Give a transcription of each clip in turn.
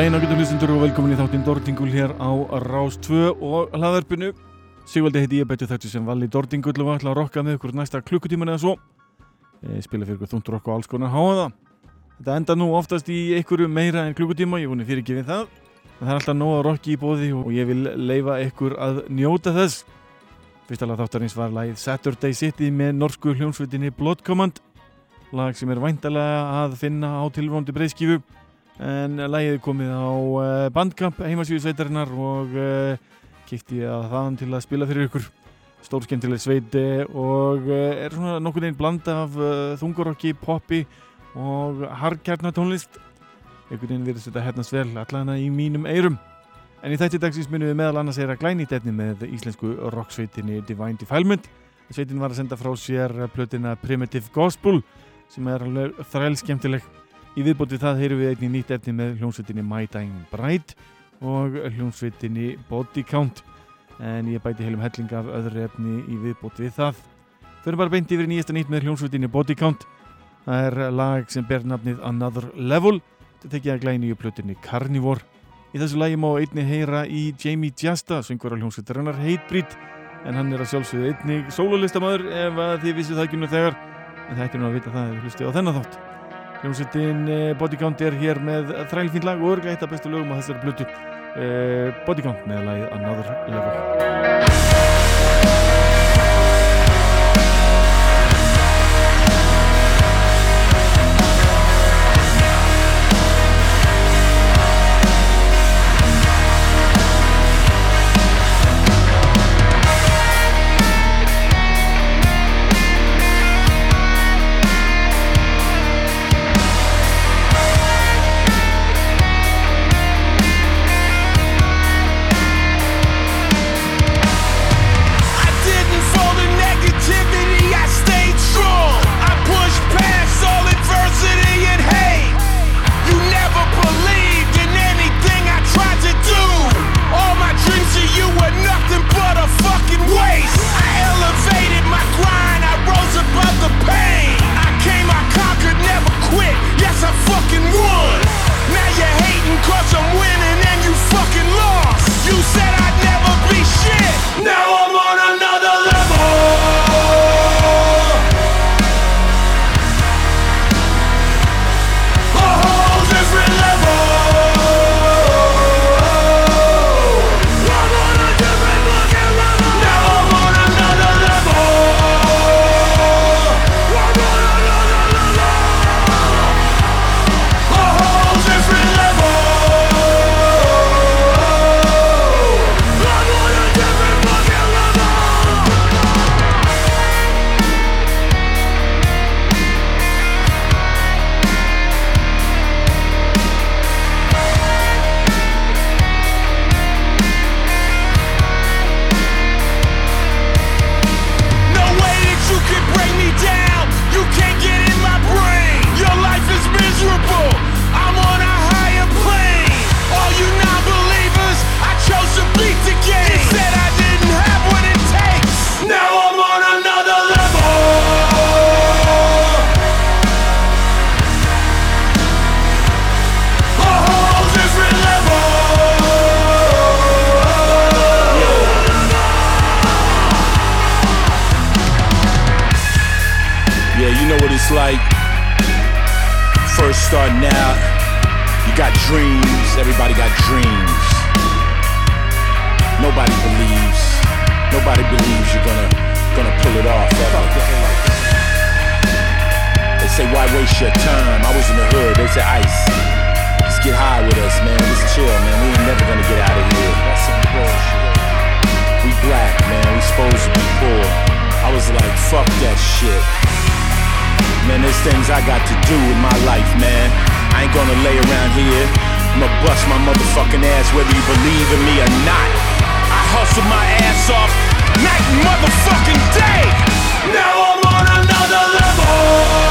Daginn ágættu hlustundur og velkomin í þáttinn Dordingul hér á Rás 2 og hlaðarpinu. Sigvaldi heiti ég betur þetta sem vali Dordingul og ætla að rokka með ykkur næsta klukkutíman eða svo. Ég spila fyrir ykkur þúndur okkur og alls konar háa það. Þetta enda nú oftast í ykkur meira en klukkutíma, ég voni fyrir ekki við það. Það er alltaf nóg að rokki í bóði og ég vil leifa ykkur að njóta þess. Fyrsta lag þáttarins var lagið Saturday City með norsku hljónsveitinni Blood Command. Lag sem er væntalega að finna á tilvóndi breyðskifu en lægið komið á uh, Bandcamp heimasvíðu sveitarinnar og uh, kikti að þaðan til að spila fyrir ykkur. Stórskemmtileg sveiti og uh, er svona nokkur einn blanda af þungurokki, poppi og hardkjarnatónlist einhvern veginn verður þetta hernast vel allavega í mínum eirum en í þætti dagsins munum við meðal annars er að glæni þetta með íslensku rocksveitinni Divine Defilement. Sveitin var að senda frá sér plötina Primitive Gospel sem er alveg þrælskemmtileg Í viðbótið það heyrum við einnig nýtt efni með hljómsveitinni My Dying Bride og hljómsveitinni Body Count en ég bæti heilum helling af öðru efni í viðbótið við það. Fyrir bara beint yfir nýjasta nýtt með hljómsveitinni Body Count. Það er lag sem ber nafnið Another Level. Þetta tekja að glæni í plötunni Carnivore. Í þessu lagi má einni heyra í Jamie Jasta, syngur á hljómsveitarinnar Hatebreed en hann er að sjálfsögðu einnig sólulistamöður ef þið vissið það ekki nú þegar en það ætti nú að vita það ef þið hlustið á þennan þátt. Hljómsveitin eh, Bodycount er hér með þrælfín lag og örglega eitt af bestu lögum á þessari blutu eh, Bodycount með lagið Another Level know what it's like. First starting out, you got dreams, everybody got dreams. Nobody believes, nobody believes you're gonna gonna pull it off ever. They say, why waste your time? I was in the hood, they say ice. Just get high with us, man. Just chill, man. We ain't never gonna get out of here. That's some bullshit. We black, man. We supposed to be poor. I was like, fuck that shit man. There's things I got to do with my life, man. I ain't gonna lay around here. I'ma bust my motherfucking ass whether you believe in me or not. I hustle my ass off night motherfucking day. Now I'm on another level.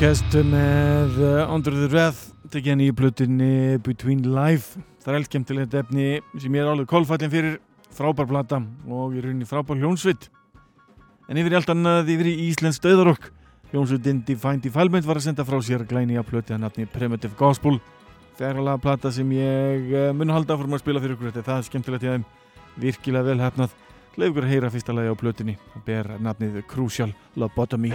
Tapecast með uh, Under the Wrath henni í blutinni Between Life. Það er eldkemtilegt efni sem ég er alveg kólfællin fyrir. Frábær plata og ég er rauninni frábær hljónsvitt en yfir í allt annað yfir í Íslands döðarokk hljónsvittin Defined Defilement var að senda frá sér glæni að plöti að nafni Primitive Gospel. Færlega plata sem ég uh, mun halda fyrir að spila fyrir ykkur. Þetta það er skemmtilegt í aðeim virkilega vel hefnað Leif ykkur að heyra fyrsta lagi á blötunni það ber nafnið Crucial Lobotomy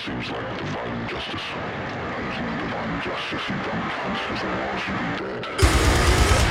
seems like divine justice. There's no divine justice, you cunts, 'cause the world should be dead.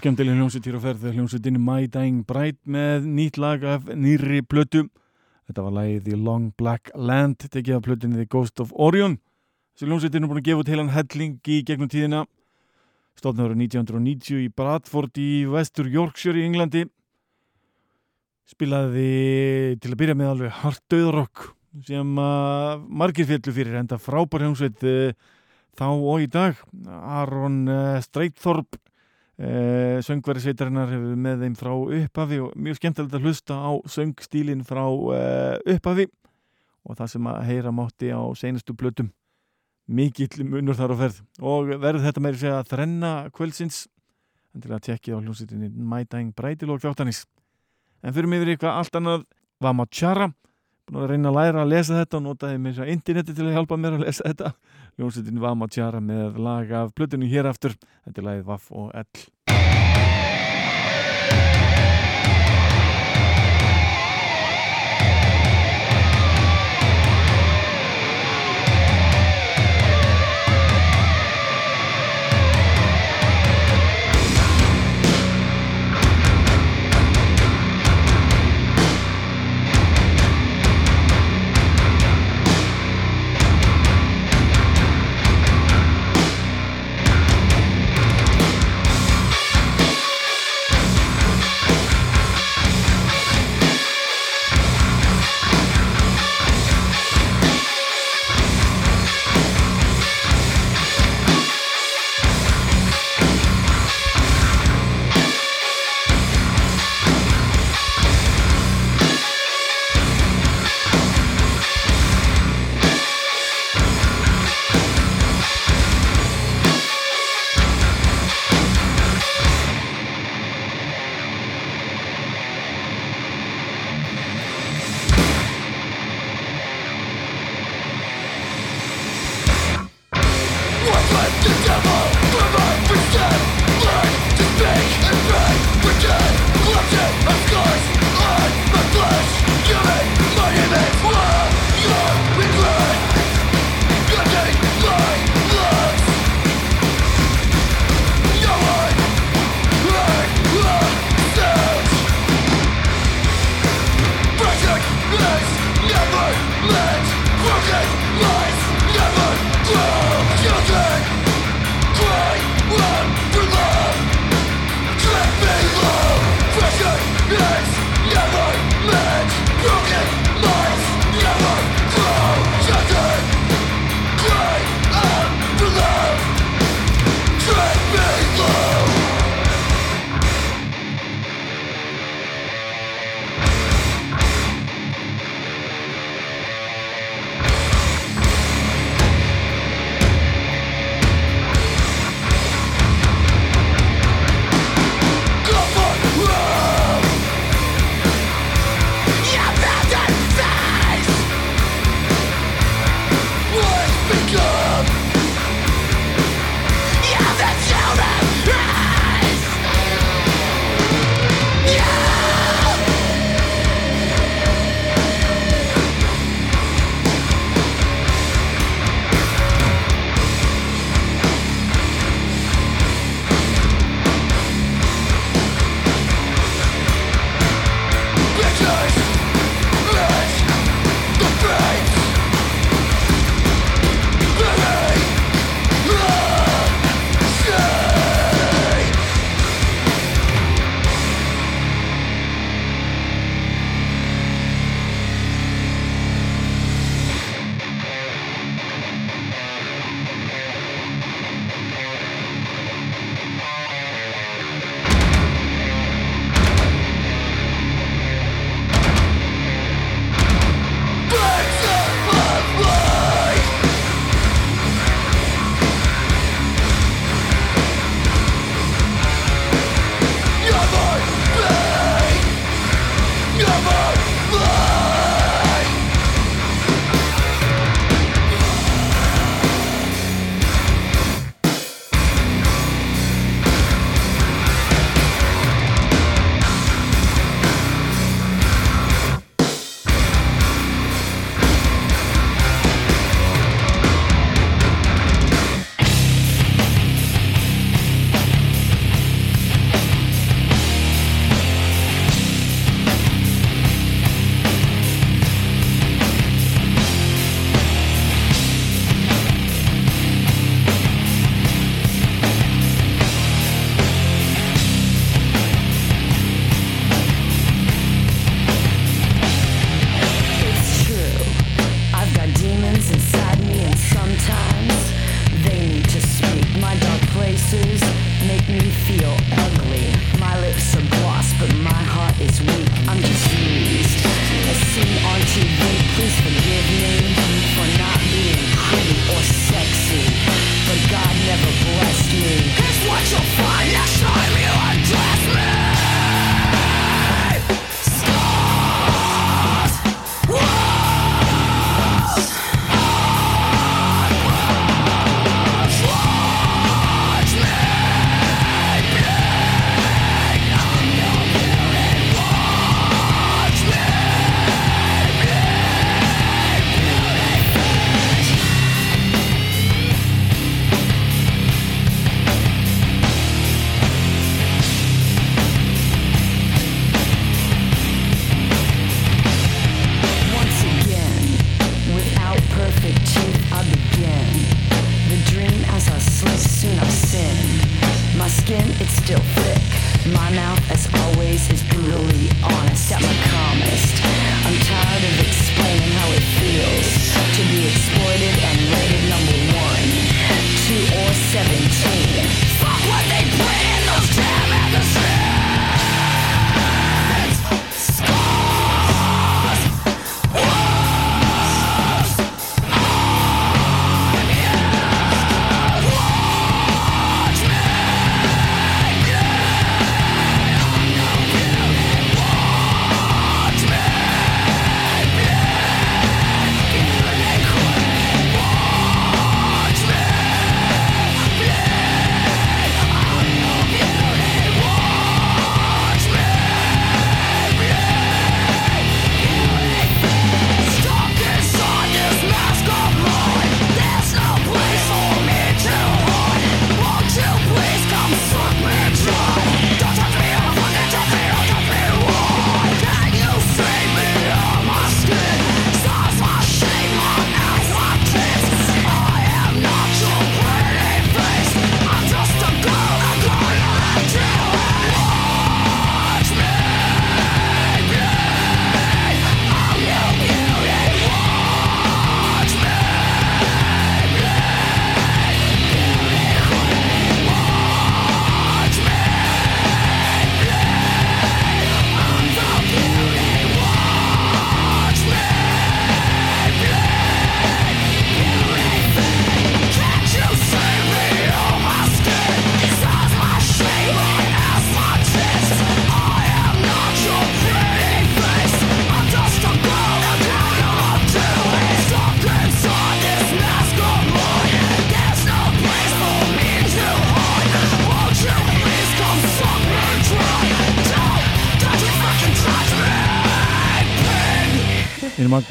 Stórskemdileg hljómsveit hér á ferð hljómsveitinni My Dying Bride með nýtt lag af nýri plötu. Þetta var lagið The Long Black Land tekið af plötunni The Ghost of Orion. Þessi hljómsveitin er búin að gefa út heilan helling í gegnum tíðina. Stofnaður 1990 í Bradford í vestur Yorkshire í Englandi. Spilaði til að byrja með alveg hart döðrokk sem að margir fjallu fyrir enda frábær hljómsveit eh, þá og í dag. Aron uh, Streitthorp Uh, söngveri sveitarinnar hefur með þeim frá upphafi og mjög skemmtilegt að hlusta á söngstílin frá uh, upphafi og það sem að heyra mátti á seinastu blötum mikill munur þar á ferð og verður þetta meiri segja að þrenna kvöldsins. En til að tekja á hljómsveitinni mætæng breytilók þáttanis en fyrir mig verið eitthvað allt annað. Vamachara búin að reyna að læra að lesa þetta og notaði mér sér interneti til að hjálpa mér að lesa þetta hljómsveitin Vamachara með lag af blötunni hér aftur. Þetta er lagið Vaff og Ell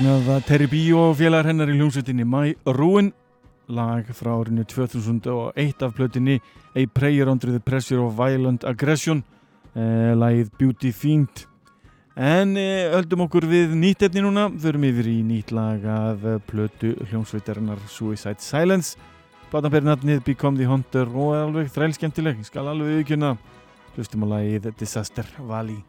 með Terry B og félagar hennar í hljómsveitinni My Ruin lag frá árinu 2001 af plötinni A Prayer Under the Pressure of Violent Aggression eh, lagið Beauty Fiend. En eh, höldum okkur við nýtt efni núna. Förum yfir í nýtt lag af plötu hljómsveitarinnar Suicide Silence. Platanbernatnið Become the Hunter og alveg þrælskemmtileg. Skal alveg viðkjöna hlustum á lagið Disaster Valley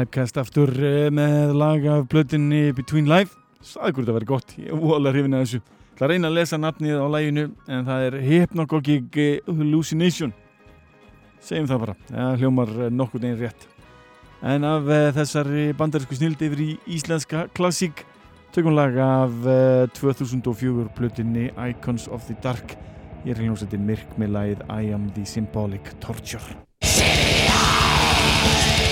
Typecast aftur eh, með lag af blöðinni Between Life. Hvort það verið gott, ég óalega hrifin að þessu. Það er reyna að lesa nafnið á læginu en það er Hypnagogic Hallucination. Segjum það bara, það hljómar eh, nokkur neginn rétt. En af þessari bandarísku snild yfir í íslenska klassík tökum lag af uh, 2004 blöðinni Icons of the Dark Ég er hljómsveitin Mirk með lagið I am the symbolic torture. Colors,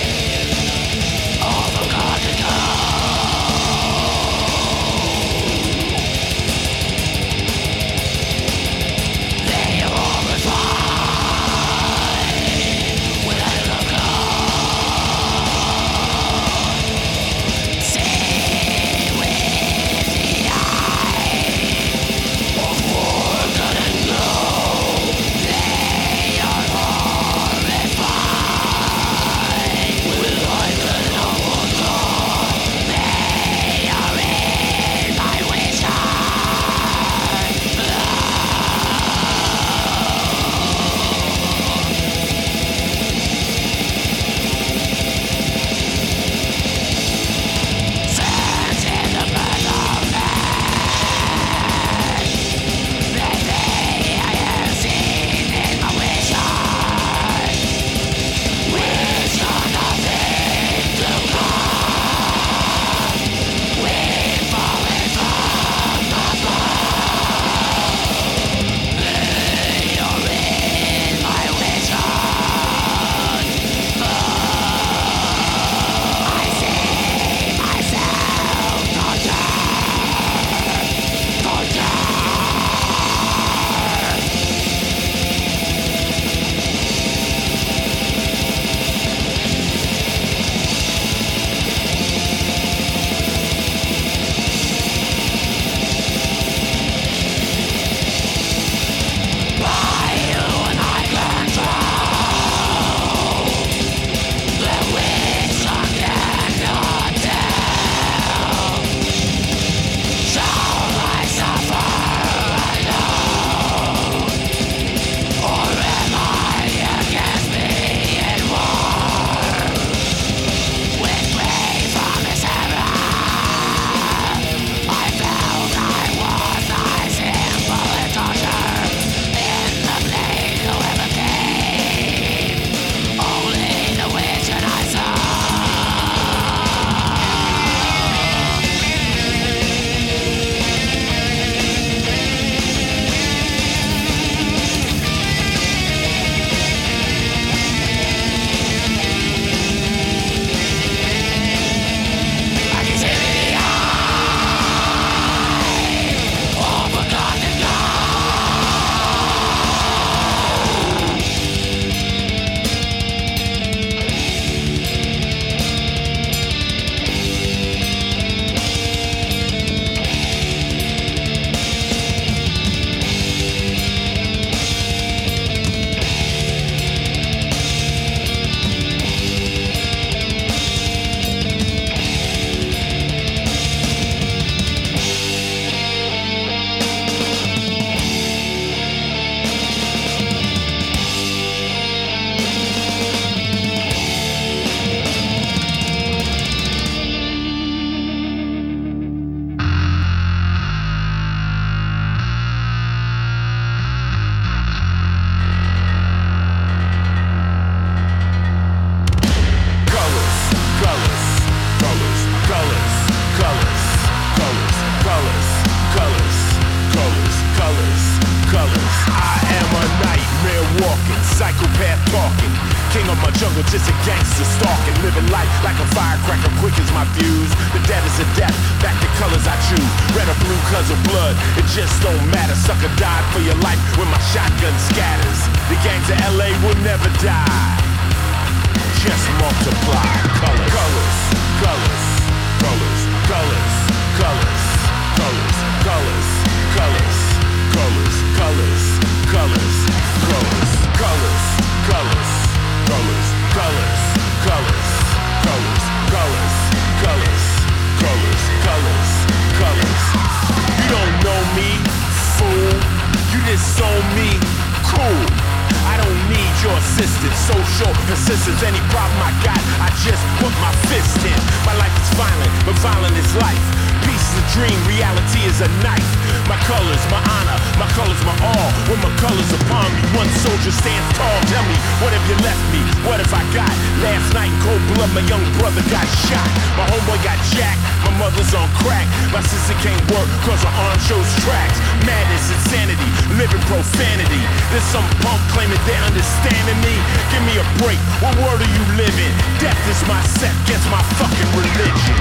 my sect, gets my fucking religion.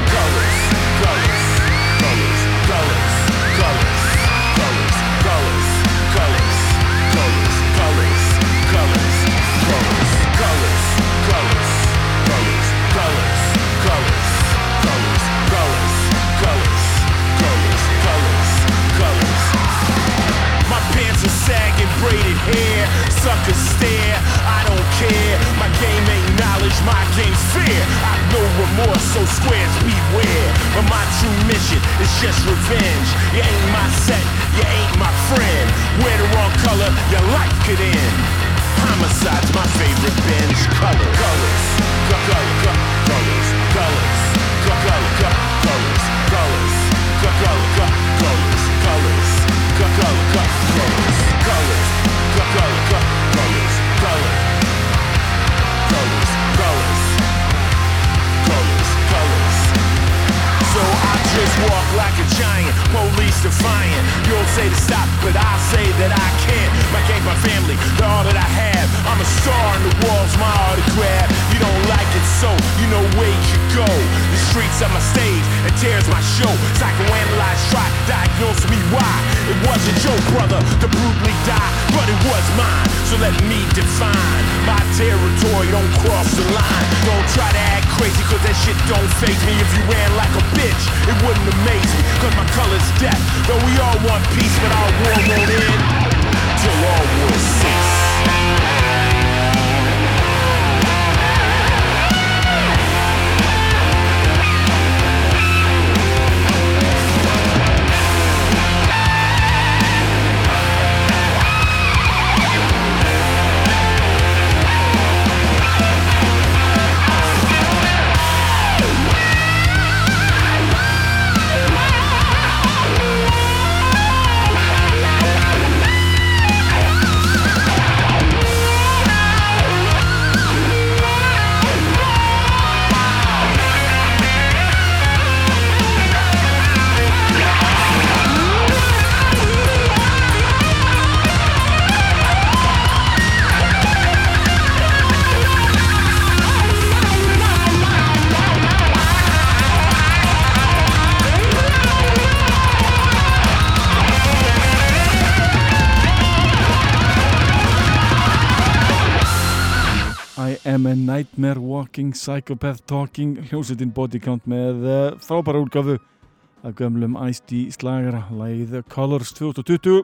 Fucking Psychopath Talking hljósutinn Bodycount með uh, frábæra úrgafu af gömlum æst í slagara læð Colors 2020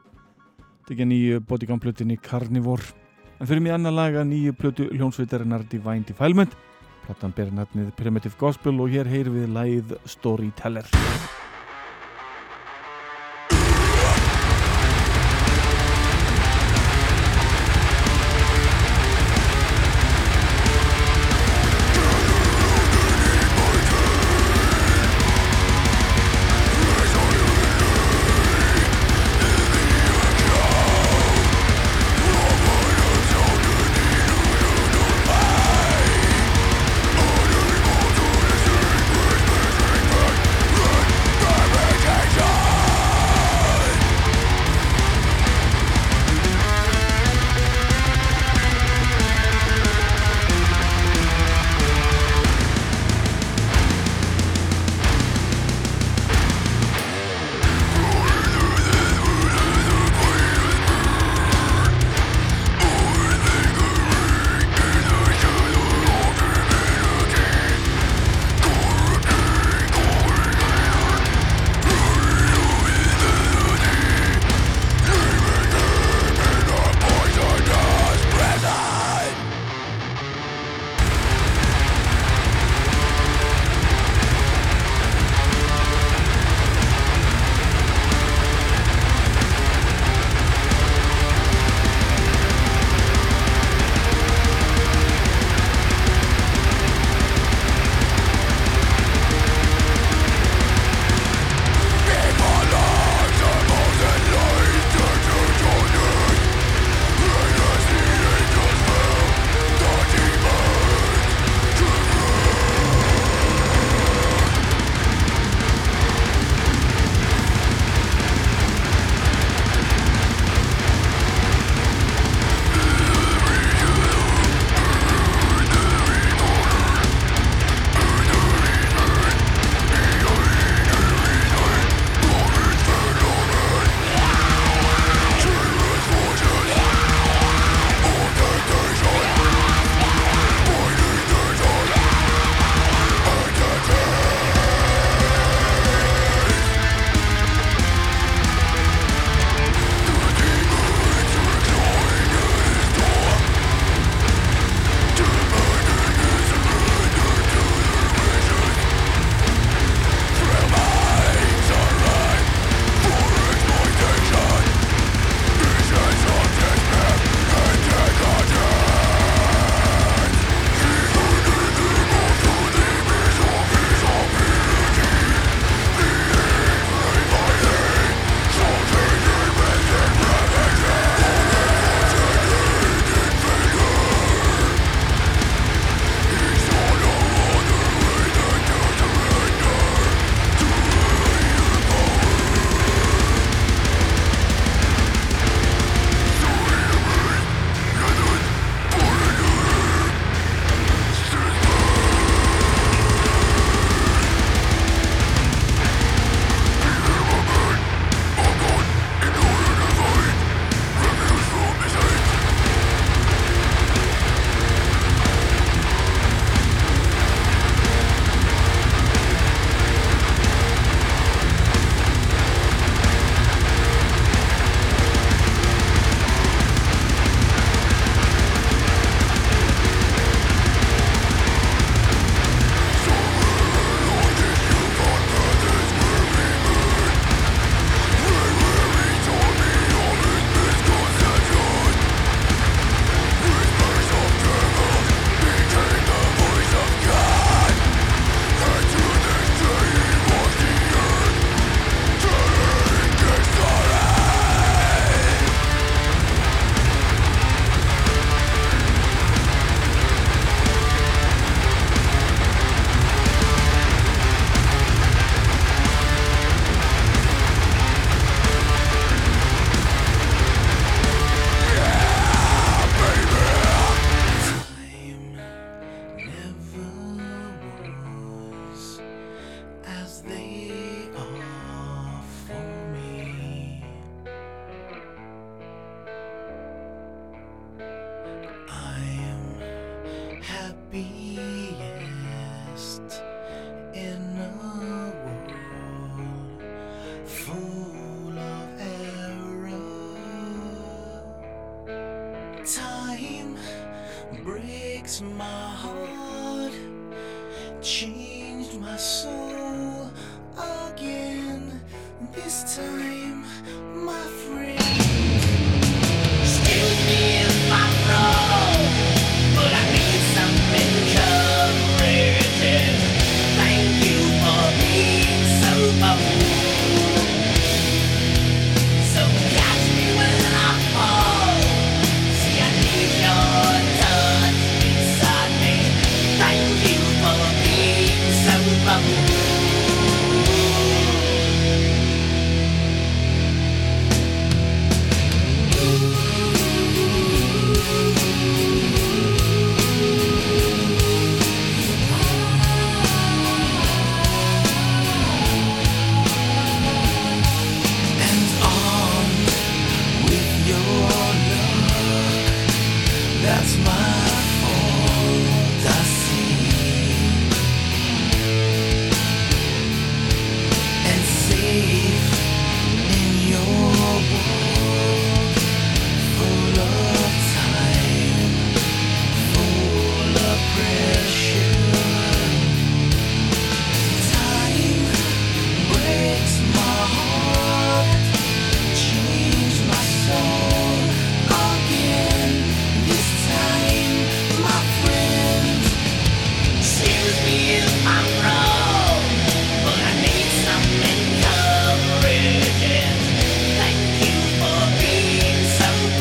tekja nýju Bodycount plötinni Carnivore. En fyrir mér annar laga nýju plötu hljónsveitarinnar Divine Defilement. Plattan ber narnið Primitive Gospel og hér heyr við læð Storyteller.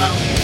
Oh.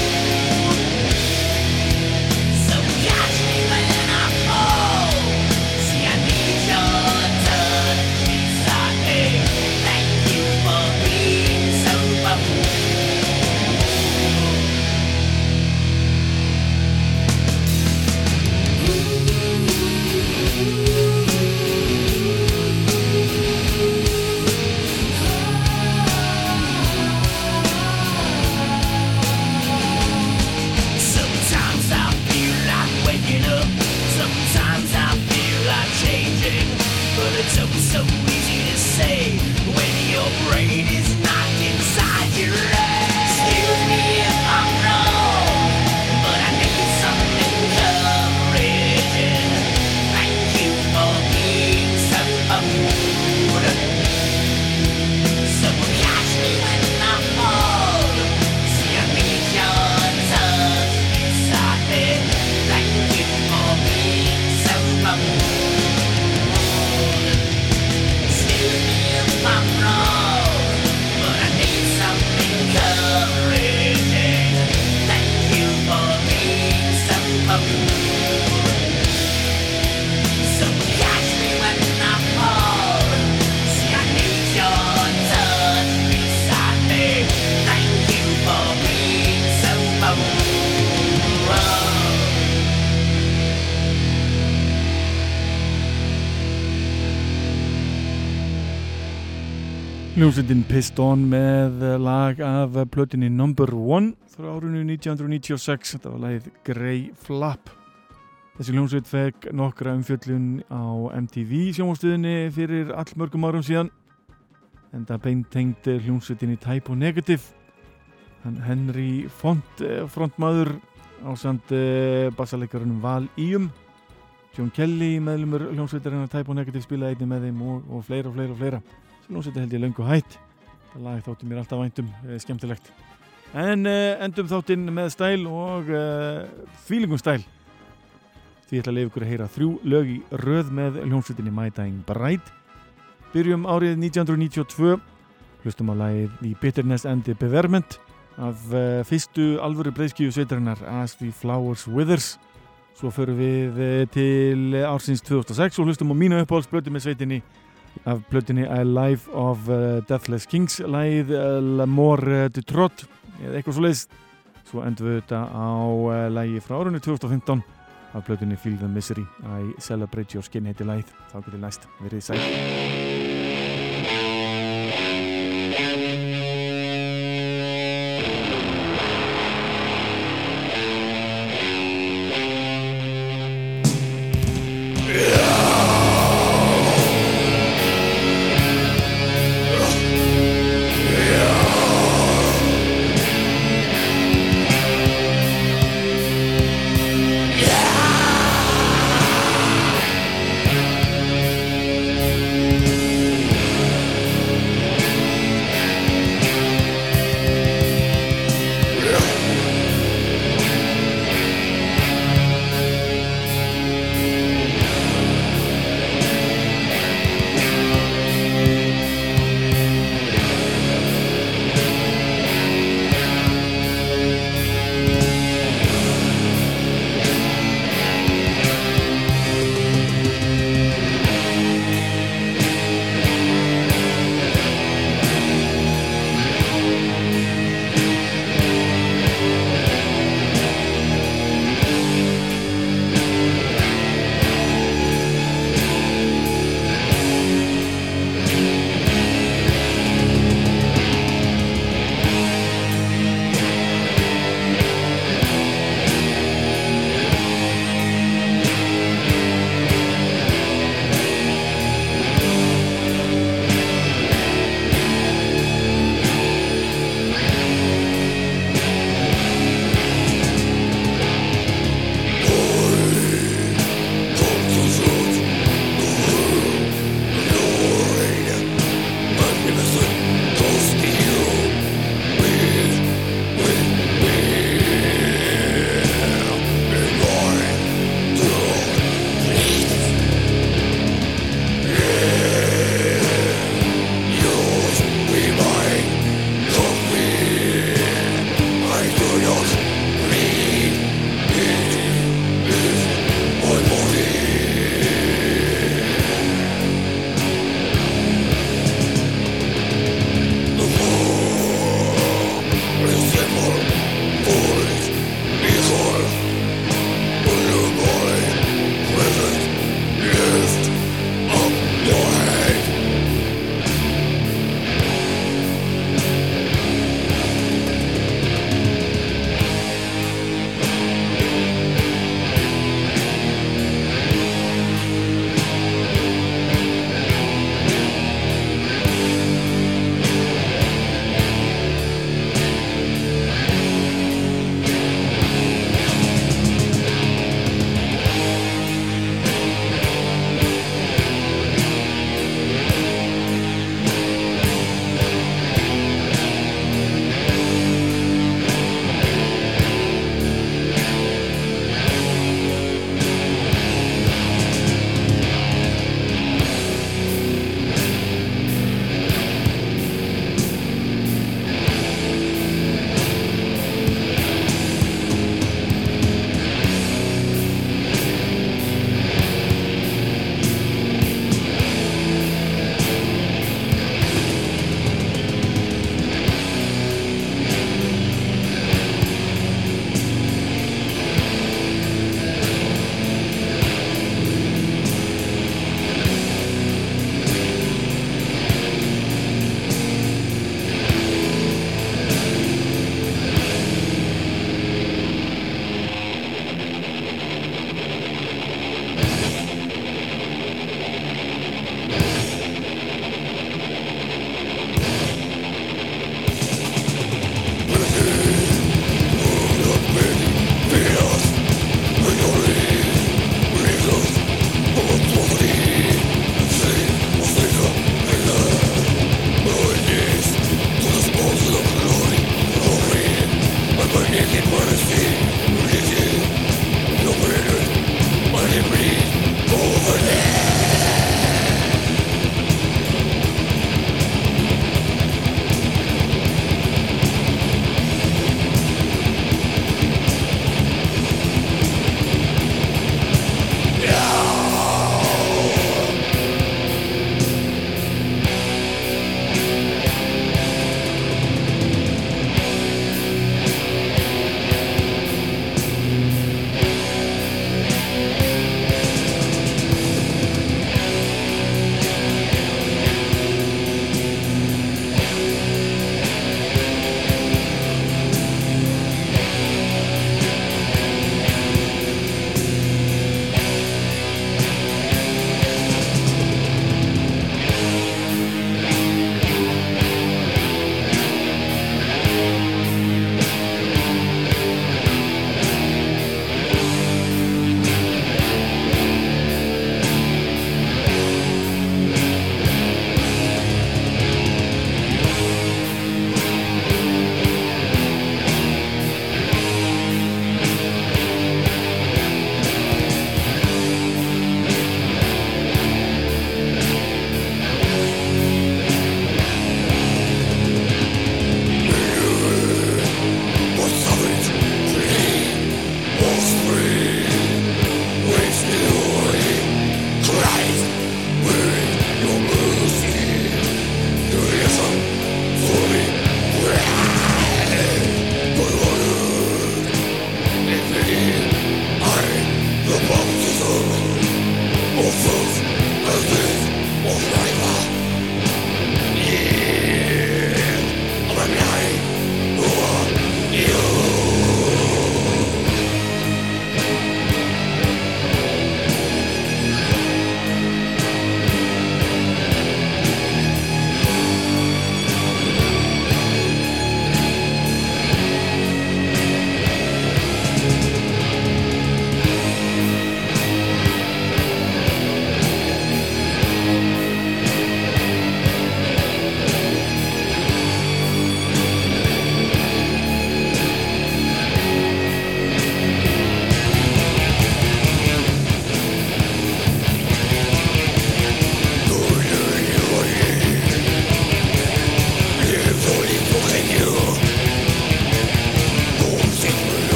Hljómsveitin Piston með lag af plötinni Number One frá árinu 1996 þetta var lagið Grey Flap. Þessi hljómsveit fekk nokkra umfjöllun á MTV sjónvastuðinni fyrir all mörgum árum síðan en það beintengd hljómsveitin í Type O Negative. Hann Henry Font eh, frontmaður á sand bassalegarunum Val Íum. John Kelly meðlumur hljómsveitarinn Type O Negative spilaði einni með þeim og, og fleira og fleira og fleira Ljónsveitir held ég löngu hætt. Það lagi þótti mér alltaf væntum, eh, skemmtilegt. En eh, endum þáttinn með stæl og eh, fílingum stæl. Því ég ætla að leiða ykkur að heyra þrjú lög í röð með hljónsveitinni My Dying Bride. Byrjum árið 1992 Hlustum á lagið The Bitterness and the Beverment af fyrstu alvöru breyðskíu sveitarinnar As the Flowers Withers. Svo förum við til ársins 2006 og hlustum á mínu uppáhaldsblötu með sveitinni af plötinni A Life of uh, Deathless Kings lagið uh, L'Amour du Trot eða eitthvað svo leiðist svo endum við þetta á uh, lagi frá árunni 2015 af plötinni Feel the Misery. I Celebrate Your Skin heiti lagið. Þá getur næst verið sæl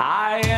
I am